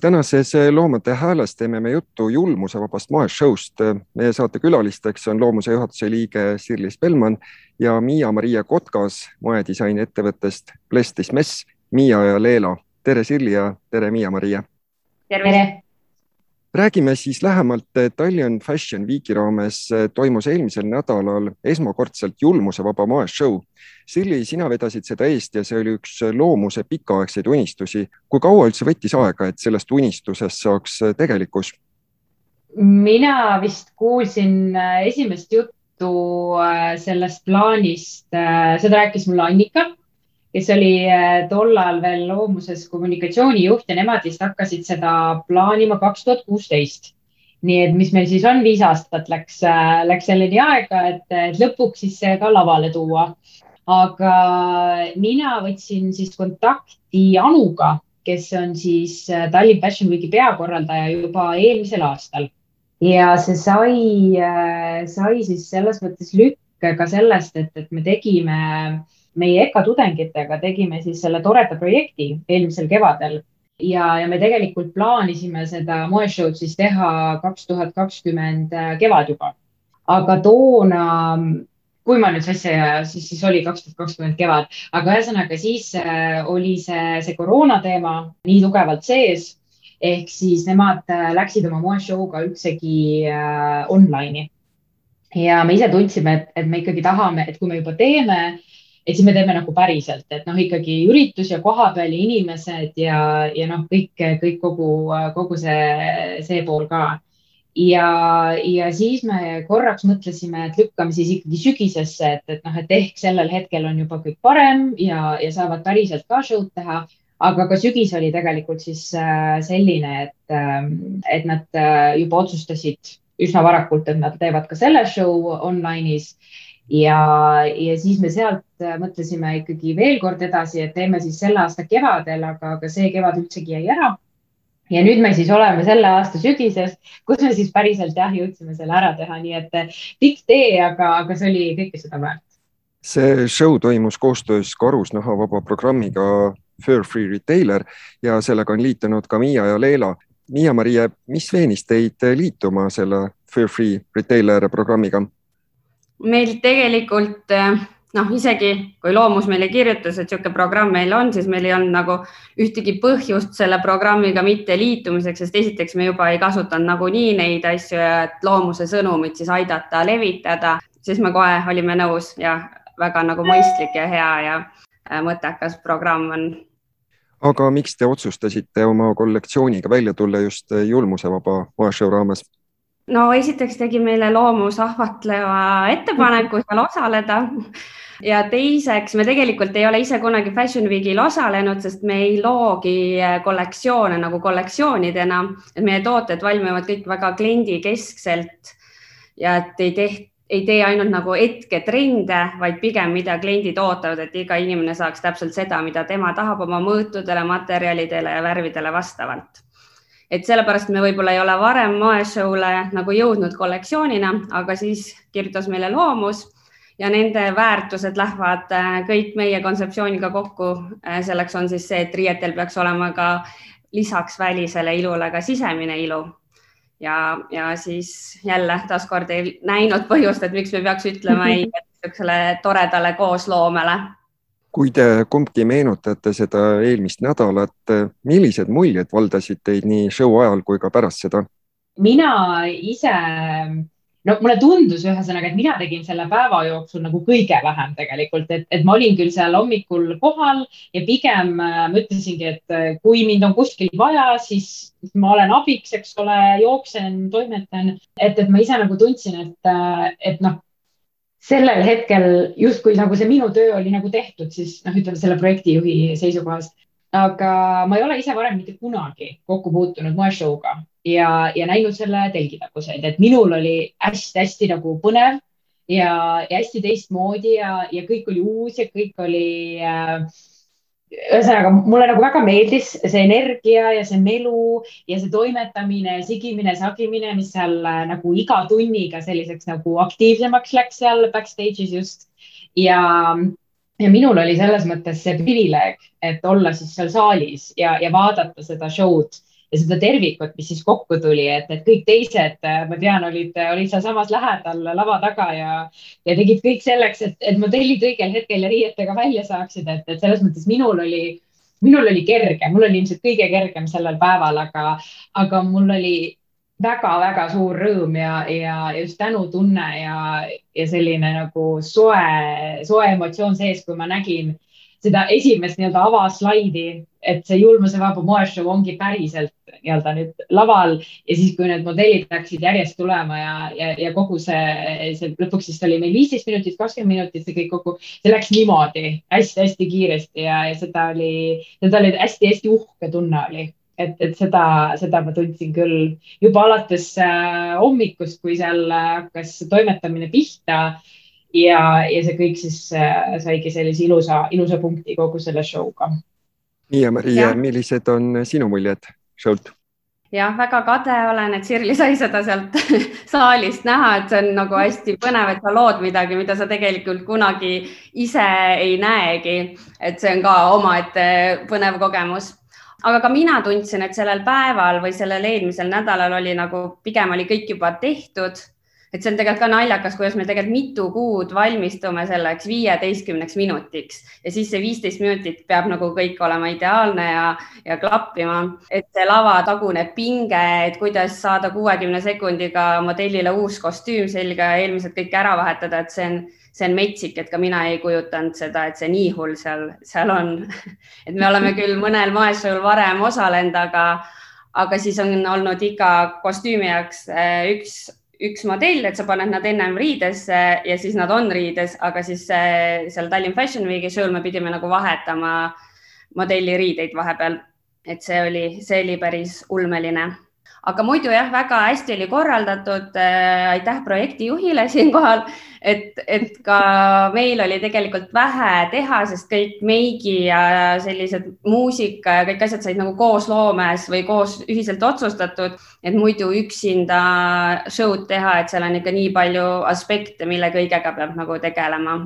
tänases Loomade hääles teeme me juttu julmusevabast moeshow'st. meie saate külalisteks on Loomuse juhatuse liige Sirlis Bellmann ja Miia-Maria Kotkas moedisaini ettevõttest Blestis Mess. Miia ja Leela, tere Sirli ja tere Miia-Maria. tere räägime siis lähemalt Tallinn Fashion Weeki raames toimus eelmisel nädalal esmakordselt julmusevaba moeshow. Silli, sina vedasid seda eest ja see oli üks loomuse pikaaegseid unistusi. kui kaua üldse võttis aega, et sellest unistusest saaks tegelikkus? mina vist kuulsin esimest juttu sellest plaanist, seda rääkis mulle Annika kes oli äh, tollal veel loomuses kommunikatsioonijuht ja nemad vist hakkasid seda plaanima kaks tuhat kuusteist. nii et mis meil siis on, viis aastat läks, äh, läks selleni aega, et, lõpuks siis see ka lavale tuua. aga mina võtsin siis kontakti Anuga, kes on siis äh, Tallinn Fashion Weeki peakorraldaja juba eelmisel aastal ja see sai, sai siis selles mõttes lükke ka sellest, et, et me tegime äh, meie EKA tudengitega tegime siis selle toreda projekti eelmisel kevadel ja, ja me tegelikult plaanisime seda moeshow'd siis teha kaks tuhat kakskümmend kevad juba. aga toona, kui ma nüüd sassi ei aja, siis, siis oli kaks tuhat kakskümmend kevad, aga ühesõnaga siis äh, oli see, see koroona teema nii tugevalt sees ehk siis nemad äh, läksid oma moeshow'ga üldsegi äh, online'i. ja me ise tundsime, et, et me ikkagi tahame, et kui me juba teeme et siis me teeme nagu päriselt, et noh, ikkagi üritus ja kohapeal ja inimesed ja, ja noh, kõik, kõik kogu, kogu see, see pool ka. ja, ja siis me korraks mõtlesime, et lükkame siis ikkagi sügisesse, et, et noh, et ehk sellel hetkel on juba kõik parem ja, ja saavad päriselt ka show'd teha aga ka sügis oli tegelikult siis äh, selline, et, äh, et nad äh, juba otsustasid üsna varakult, et nad teevad ka selle show online'is ja, ja siis me sealt äh, mõtlesime ikkagi veel kord edasi, et teeme siis selle aasta kevadel, aga, aga see kevad üldsegi jäi ära. ja nüüd me siis oleme selle aasta sügises, kus me siis päriselt jah, jõudsime selle ära teha, nii et äh, pikk tee, aga, aga see oli kõike seda väärt. see show toimus koostöös Karusnahavaba programmiga Fur Free Retailer ja sellega on liitunud ka Miia ja Leela. Miia-Marie, mis veenis teid liituma selle Fur Free Retailer programmiga? Meil tegelikult eh, noh, isegi kui loomus meile kirjutas, et niisugune programm meil on, siis meil ei olnud nagu ühtegi põhjust selle programmiga mitte liitumiseks, sest esiteks me juba ei kasutanud nagunii neid asju et loomuse sõnumit siis aidata levitada, siis me kohe olime nõus ja väga nagu mõistlik ja hea ja eh, mõttekas programm on. aga miks te otsustasite oma kollektsiooniga välja tulla just julmusevaba moeshow raames? No esiteks tegi meile loomus ahvatleva ettepaneku seal osaleda. Ja teiseks me tegelikult ei ole ise kunagi Fashion Weekil osalenud, sest me ei loogi kollektsioone nagu kollektsioonidena, et meie tooted valmivad kõik väga kliendikeskselt ja et ei tehta ei tee ainult nagu hetketrende, vaid pigem, mida kliendid ootavad, et iga inimene saaks täpselt seda, mida tema tahab oma mõõtudele, materjalidele ja värvidele vastavalt et sellepärast me võib-olla ei ole varem moeshow'le nagu jõudnud kollektsioonina, aga siis kirjutas meile loomus ja nende väärtused lähevad äh, kõik meie kontseptsiooniga kokku. Äh, selleks on siis see, et riietel peaks olema ka lisaks välisele ilule ka sisemine ilu. ja, ja siis jälle taaskord ei näinud põhjust, et miks me peaks ütlema ei niisugusele toredale koosloomele kui te kumbki meenutate seda eelmist nädalat, millised muljed valdasid teid nii show ajal kui ka pärast seda? mina ise, no mulle tundus ühesõnaga, et mina tegin selle päeva jooksul nagu kõige vähem tegelikult, et, et ma olin küll seal hommikul kohal ja pigem äh, ma ütlesingi, et äh, kui mind on kuskil vaja, siis ma olen abiks, eks ole, jooksen, toimetan, et, et ma ise nagu tundsin, et, äh, et noh sellel hetkel justkui nagu see minu töö oli nagu tehtud, siis noh, ütleme selle projektijuhi seisukohast. aga ma ei ole ise varem mitte kunagi kokku puutunud moeshow'ga ja, ja näinud selle telgitaguseid, et minul oli hästi-hästi nagu põnev ja, ja hästi teistmoodi ja, ja kõik oli uus ja kõik oli äh, ühesõnaga mulle nagu väga meeldis see energia ja see melu ja see toimetamine, sigimine, sagimine, mis seal äh, nagu iga tunniga selliseks nagu aktiivsemaks läks seal backstage'is just. ja, ja minul oli selles mõttes see privileeg, et olla siis seal saalis ja, ja vaadata seda show'd ja seda tervikut, mis siis kokku tuli, et, et kõik teised, ma tean, olid, olid sealsamas lähedal lava taga ja, ja tegid kõik selleks, et, et modellid õigel hetkel ja riietega välja saaksid, et, et selles mõttes minul oli minul oli kerge, mul oli ilmselt kõige kergem sellel päeval, aga, aga mul oli väga-väga suur rõõm ja, ja just tänutunne ja, ja selline nagu soe, soe emotsioon sees, kui ma nägin seda esimest nii-öelda avaslaidi, et see julmusevaba moeshow ongi päriselt nii-öelda nüüd laval ja siis, kui need modellid hakkasid järjest tulema ja, ja, ja kogu see, see lõpuks vist oli meil viisteist minutit, kakskümmend minutit, see kõik kokku, see läks niimoodi hästi-hästi kiiresti ja, ja seda oli, seda oli hästi-hästi uhke tunne oli. Et, et seda, seda ma tundsin küll juba alates äh, hommikust, kui seal äh, hakkas toimetamine pihta ja, ja see kõik siis äh, saigi sellise ilusa, ilusa punkti kogu selle show'ga. nii ja Maria, millised on sinu muljed show'lt? jah, väga kade olen, et Sirli sai seda sealt saalist näha, et see on nagu hästi põnev, et sa lood midagi, mida sa tegelikult kunagi ise ei näegi. et see on ka omaette põnev kogemus aga ka mina tundsin, et sellel päeval või sellel eelmisel nädalal oli nagu pigem oli kõik juba tehtud. Et see on tegelikult ka naljakas, kuidas me tegelikult mitu kuud valmistume selleks viieteistkümneks minutiks ja siis see viisteist minutit peab nagu kõik olema ideaalne ja, ja klappima, et see lavatagune pinge, et kuidas saada kuuekümne sekundiga modellile uus kostüüm selga ja eelmised kõik ära vahetada, et see on see on metsik, et ka mina ei kujutanud seda, et see nii hull seal, seal on. et me oleme küll mõnel moeshow'l varem osalenud, aga, aga siis on olnud iga kostüümi jaoks eh, üks, üks modell, et sa paned nad ennem riidesse ja siis nad on riides, aga siis eh, seal Tallinn Fashion Weeki show'l me pidime nagu vahetama modelli riideid vahepeal. et see oli, see oli päris ulmeline aga muidu jah, väga hästi oli korraldatud äh,. aitäh projektijuhile siinkohal, et, et ka meil oli tegelikult vähe teha, sest kõik meigi ja sellised muusika ja kõik asjad said nagu koosloomes või koos ühiselt otsustatud, et muidu üksinda show'd teha, et seal on ikka nii palju aspekte, mille kõigega peab nagu tegelema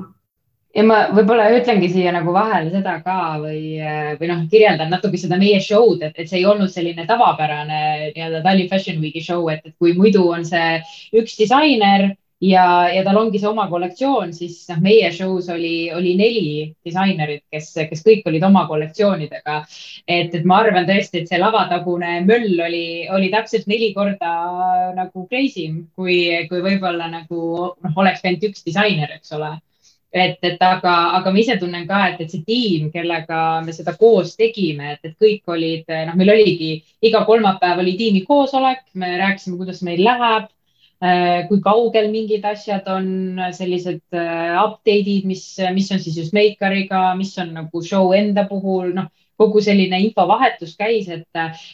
ja ma võib-olla ütlengi siia nagu vahele seda ka või, või noh, kirjeldan natuke seda meie show'd, et, et see ei olnud selline tavapärane nii-öelda Tallinn Fashion Weeki show, et, et kui muidu on see üks disainer ja, ja tal ongi see oma kollektsioon, siis noh, meie show's oli, oli neli disainerit, kes, kes kõik olid oma kollektsioonidega. et, et ma arvan tõesti, et see lavatagune möll oli, oli täpselt neli korda nagu crazy im, kui, kui võib-olla nagu noh, oleks ainult üks disainer, eks ole et, et aga, aga ma ise tunnen ka, et, et see tiim, kellega me seda koos tegime, et, et kõik olid, noh, meil oligi iga kolmapäev oli tiimi koosolek, me rääkisime, kuidas meil läheb, äh, kui kaugel mingid asjad on, sellised äh, update'id, mis, mis on siis just Makeriga, mis on nagu show enda puhul, noh kogu selline infovahetus käis, et,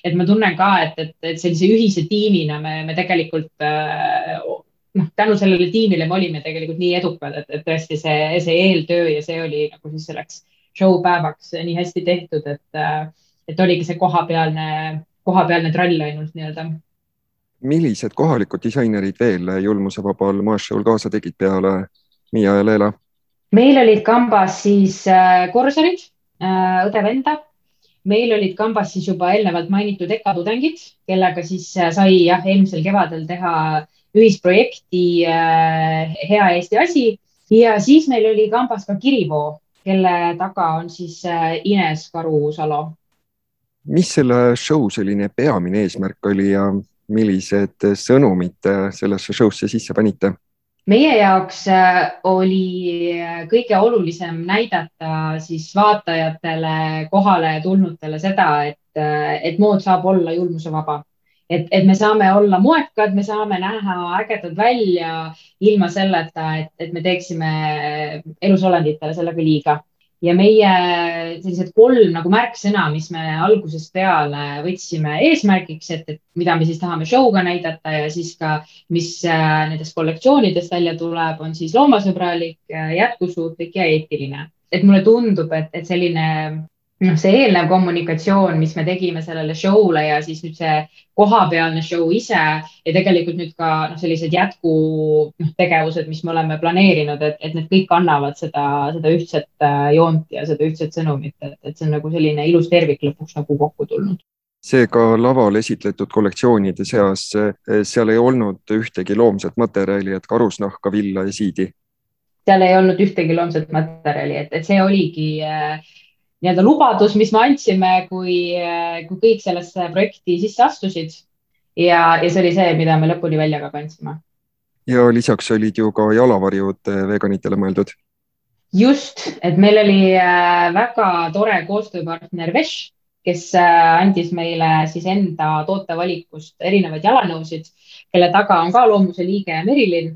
et ma tunnen ka, et, et, et sellise ühise tiimina me, me tegelikult äh, noh, tänu sellele tiimile me olime tegelikult nii edukad, et, et tõesti see, see eeltöö ja see oli nagu siis selleks show päevaks nii hästi tehtud, et, et oligi see kohapealne, kohapealne trall ainult nii-öelda. millised kohalikud disainerid veel julmusevabal moeshow'l kaasa tegid peale Miia ja Leela? meil olid kambas siis äh, korsarid äh,, õde-venda meil olid kambas siis juba eelnevalt mainitud EKA tudengid, kellega siis äh, sai jah, eelmisel kevadel teha ühisprojekti äh, Hea Eesti asi ja siis meil oli kambas ka Kirivoo, kelle taga on siis äh, Ines Karu-Salo. mis selle show selline peamine eesmärk oli ja millised sõnumid sellesse show'sse sisse panite? meie jaoks oli kõige olulisem näidata siis vaatajatele, kohale tulnutele seda, et, et mood saab olla julmusevaba et, et me saame olla moekad, me saame näha ägedad välja ilma selleta, et, et me teeksime elusolenditele sellega liiga. ja meie sellised kolm nagu märksõna, mis me algusest peale võtsime eesmärgiks, et, et mida me siis tahame show'ga näidata ja siis ka, mis äh, nendest kollektsioonidest välja tuleb, on siis loomasõbralik, äh, jätkusuutlik ja eetiline. et mulle tundub, et, et selline noh, see eelnev kommunikatsioon, mis me tegime sellele show'le ja siis nüüd see kohapealne show ise ja tegelikult nüüd ka noh, sellised jätkutegevused, noh, mis me oleme planeerinud, et, et need kõik annavad seda, seda ühtset äh, joont ja seda ühtset sõnumit, et, et see on nagu selline ilus tervik lõpuks nagu kokku tulnud seega laval esitletud kollektsioonide seas, seal ei olnud ühtegi loomset materjali, et karusnahka, villa ja siidi? seal ei olnud ühtegi loomset materjali, et, et see oligi äh, nii-öelda lubadus, mis me andsime, kui kui kõik sellesse projekti sisse astusid. ja, ja see oli see, mida me lõpuni välja ka kandsime. ja lisaks olid ju ka jalavarjud äh, veganitele mõeldud. just, et meil oli äh, väga tore koostööpartner Vesh kes äh, andis meile siis enda tootevalikust erinevaid jalanõusid, kelle taga on ka loomuse liige Merilin,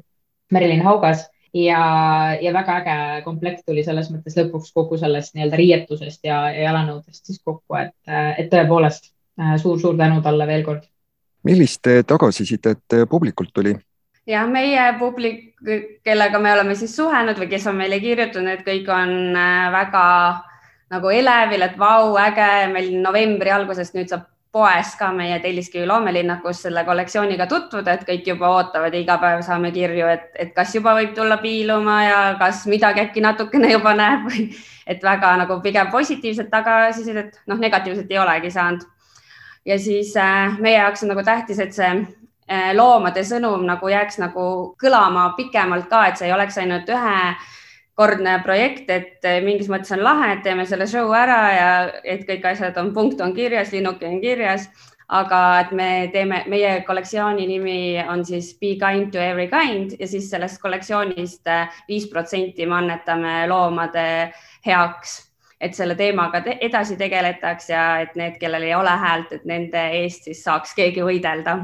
Merilin Haugas ja, ja väga äge komplekt tuli selles mõttes lõpuks kogu sellest nii-öelda riietusest ja, ja jalanõudest siis kokku, et, et tõepoolest suur-suur äh, tänu talle veel kord. millist tagasisidet publikult tuli? jah, meie publik, kellega me oleme siis suhelnud või kes on meile kirjutanud, kõik on äh, väga nagu elevil, et vau, äge, meil novembri algusest nüüd saab poes ka meie Telliskivi loomelinnakus selle kollektsiooniga tutvuda, et kõik juba ootavad ja iga päev saame kirju, et, et kas juba võib tulla piiluma ja kas midagi äkki natukene juba näeb või et väga nagu pigem positiivset tagasisidet, noh, negatiivset ei olegi saanud. ja siis äh, meie jaoks on nagu tähtis, et see äh, loomade sõnum nagu jääks nagu kõlama pikemalt ka, et see ei oleks ainult ühe kordne projekt, et eh, mingis mõttes on lahe, et teeme selle show ära ja et kõik asjad on, punkt on kirjas, linnuke on kirjas, aga et me teeme, meie kollektsiooni nimi on siis Be kind to every kind ja siis sellest kollektsioonist eh, viis protsenti me annetame loomade heaks. Et selle teemaga te edasi tegeletaks ja et need, kellel ei ole häält, et nende eest siis saaks keegi võidelda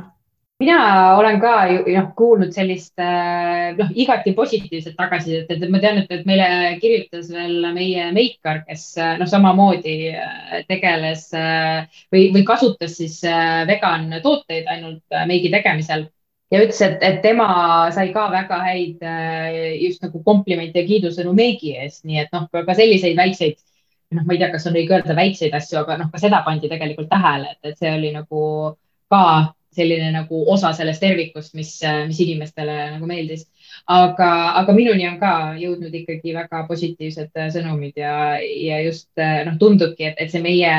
mina olen ka noh, kuulnud sellist äh, noh, igati positiivset tagasisidet, et ma tean, et, et meile kirjutas veel meie meikar, kes äh, noh, samamoodi äh, tegeles või, või kasutas siis vegan tooteid ainult meigi tegemisel. Ja ütles, et, et tema sai ka väga häid just nagu komplimente ja kiidusõnu meigi eest, nii et noh, ka selliseid väikseid noh, ma ei tea, kas on õige öelda väikseid asju, aga noh, ka seda pandi tegelikult tähele, et, et see oli nagu ka selline nagu osa sellest tervikust, mis, mis inimestele nagu meeldis. aga, aga minuni on ka jõudnud ikkagi väga positiivsed sõnumid ja, ja just noh, tundubki, et, et see meie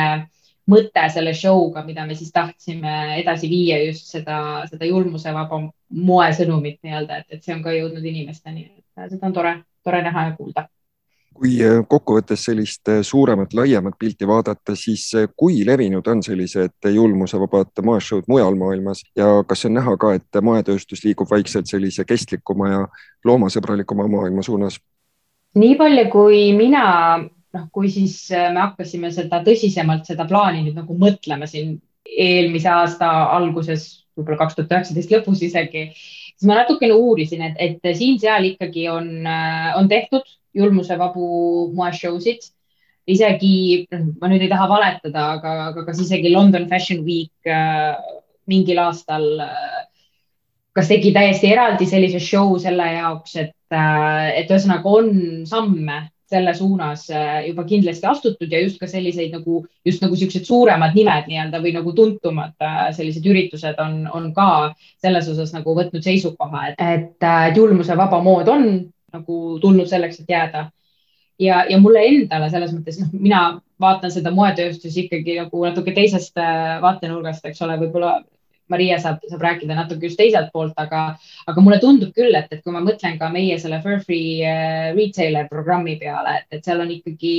mõte selle show'ga, mida me siis tahtsime edasi viia, just seda, seda julmusevaba moesõnumit nii-öelda, et, et see on ka jõudnud inimesteni. seda on tore, tore näha ja kuulda kui äh, kokkuvõttes sellist äh, suuremat, laiemat pilti vaadata, siis äh, kui levinud on sellised julmusevabad moeshow'd mujal maailmas ja kas on näha ka, et moetööstus liigub vaikselt sellise kestlikuma ja loomasõbralikuma maailma suunas? nii palju, kui mina, noh, kui siis me hakkasime seda tõsisemalt, seda plaani nüüd nagu mõtlema siin eelmise aasta alguses, võib-olla kaks tuhat üheksateist lõpus isegi, siis ma natukene uurisin, et, et siin-seal ikkagi on, on tehtud julmusevabu moeshow sid. isegi, noh, ma nüüd ei taha valetada, aga, aga kas isegi London Fashion Week äh, mingil aastal äh, kas tegi täiesti eraldi sellise show selle jaoks, et, äh, et ühesõnaga on samme selle suunas äh, juba kindlasti astutud ja just ka selliseid nagu, just nagu siuksed suuremad nimed nii-öelda või nagu tuntumad äh, sellised üritused on, on ka selles osas nagu võtnud seisukoha, et, et julmuse vaba mood on nagu tulnud selleks, et jääda. ja, ja mulle endale selles mõttes, noh, mina vaatan seda moetööstusi ikkagi nagu natuke teisest äh, vaatenurgast, eks ole, võib-olla Maria saab, saab rääkida natuke just teiselt poolt, aga, aga mulle tundub küll, et, et kui ma mõtlen ka meie selle Fur Free äh, retailer programmi peale, et, et seal on ikkagi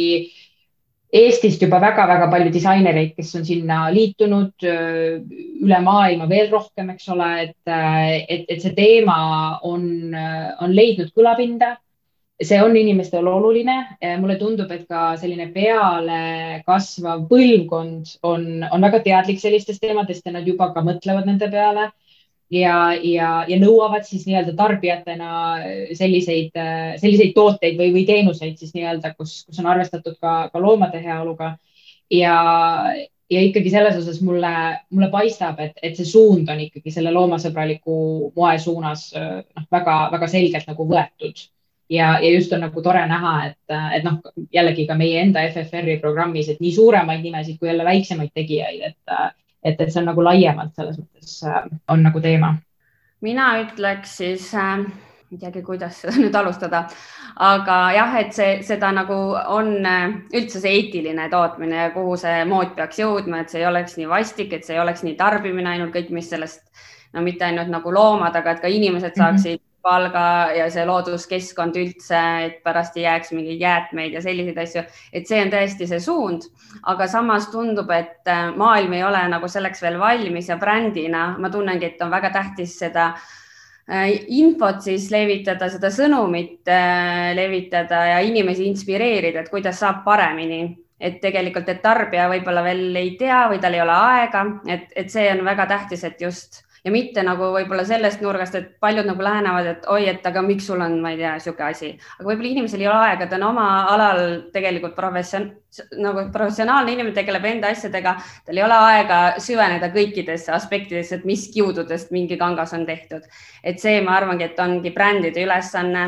Eestist juba väga-väga palju disainereid, kes on sinna liitunud äh, üle maailma veel rohkem, eks ole, et, äh, et, et see teema on, on leidnud kõlapinda. See on inimestele oluline. mulle tundub, et ka selline peale kasvav põlvkond on, on väga teadlik sellistest teemadest ja nad juba ka mõtlevad nende peale ja, ja, ja nõuavad siis nii-öelda tarbijatena selliseid, selliseid tooteid või, või teenuseid siis nii-öelda, kus, kus on arvestatud ka, ka loomade heaoluga. ja, ja ikkagi selles osas mulle, mulle paistab, et, et see suund on ikkagi selle loomasõbraliku moe suunas noh, väga-väga selgelt nagu võetud ja, ja just on nagu tore näha, et, et noh, jällegi ka meie enda FFR-i programmis, et nii suuremaid nimesid kui jälle väiksemaid tegijaid, et, et, et see on nagu laiemalt selles mõttes äh, on nagu teema. mina ütleks siis äh, ei teagi, kuidas seda nüüd alustada, aga jah, et see, seda nagu on äh, üldse see eetiline tootmine ja kuhu see mood peaks jõudma, et see ei oleks nii vastik, et see ei oleks nii tarbimine ainult kõik, mis sellest, no mitte ainult nagu loomad, aga et ka inimesed mhm. saaksid mm -hmm palga ja see looduskeskkond üldse, et pärast ei jääks mingeid jäätmeid ja selliseid asju, et see on tõesti see suund, aga samas tundub, et äh, maailm ei ole nagu selleks veel valmis ja brändina ma tunnengi, et on väga tähtis seda äh, infot siis levitada, seda sõnumit äh, levitada ja inimesi inspireerida, et kuidas saab paremini. et tegelikult, et tarbija võib-olla veel ei tea või tal ei ole aega, et, et see on väga tähtis, et just ja mitte nagu võib-olla sellest nurgast, et paljud nagu lähenevad, et oi, et aga miks sul on, ma ei tea, niisugune asi, aga võib-olla inimesel ei ole aega, ta on oma alal tegelikult profession, nagu professionaalne inimene tegeleb enda asjadega, tal ei ole aega süveneda kõikidesse aspektidesse, et mis kiududest mingi kangas on tehtud. et see, ma arvangi, et ongi brändide ülesanne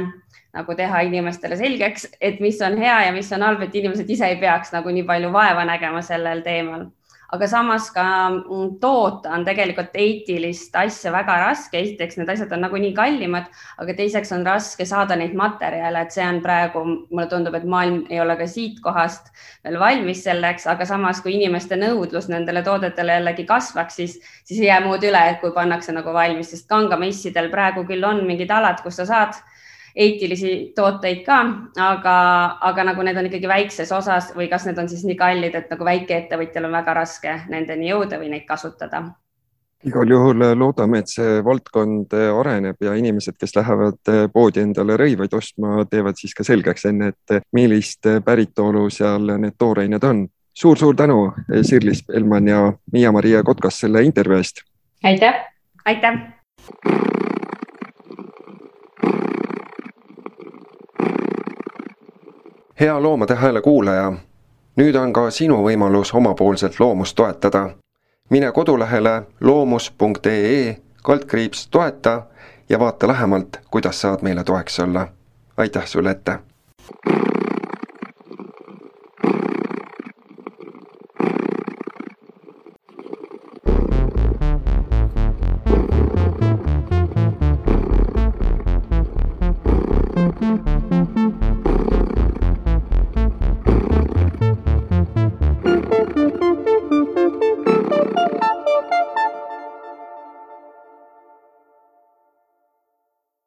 nagu teha inimestele selgeks, et mis on hea ja mis on halb, et inimesed ise ei peaks nagu nii palju vaeva nägema sellel teemal aga samas ka mm, toota on tegelikult eetilist asja väga raske. esiteks, need asjad on nagunii kallimad, aga teiseks on raske saada neid materjale, et see on praegu, mulle tundub, et maailm ei ole ka siit kohast veel valmis selleks, aga samas, kui inimeste nõudlus nendele toodetele jällegi kasvaks, siis, siis ei jää muud üle, kui pannakse nagu valmis, sest kangamessidel praegu küll on mingid alad, kus sa saad eetilisi tooteid ka, aga, aga nagu need on ikkagi väikses osas või kas need on siis nii kallid, et nagu väikeettevõtjal on väga raske nendeni jõuda või neid kasutada igal juhul loodame, et see valdkond areneb ja inimesed, kes lähevad poodi endale rõivaid ostma, teevad siis ka selgeks enne, et millist päritolu seal need toorained on suur,. suur-suur tänu, Sirlis Pelman ja Miia-Maria Kotkas selle intervjuu eest. aitäh. aitäh. Hea Loomade Hääle kuulaja, nüüd on ka sinu võimalus omapoolselt loomust toetada. mine kodulehele loomus.ee kaldkriips toeta ja vaata lähemalt, kuidas saad meile toeks olla. aitäh sulle ette!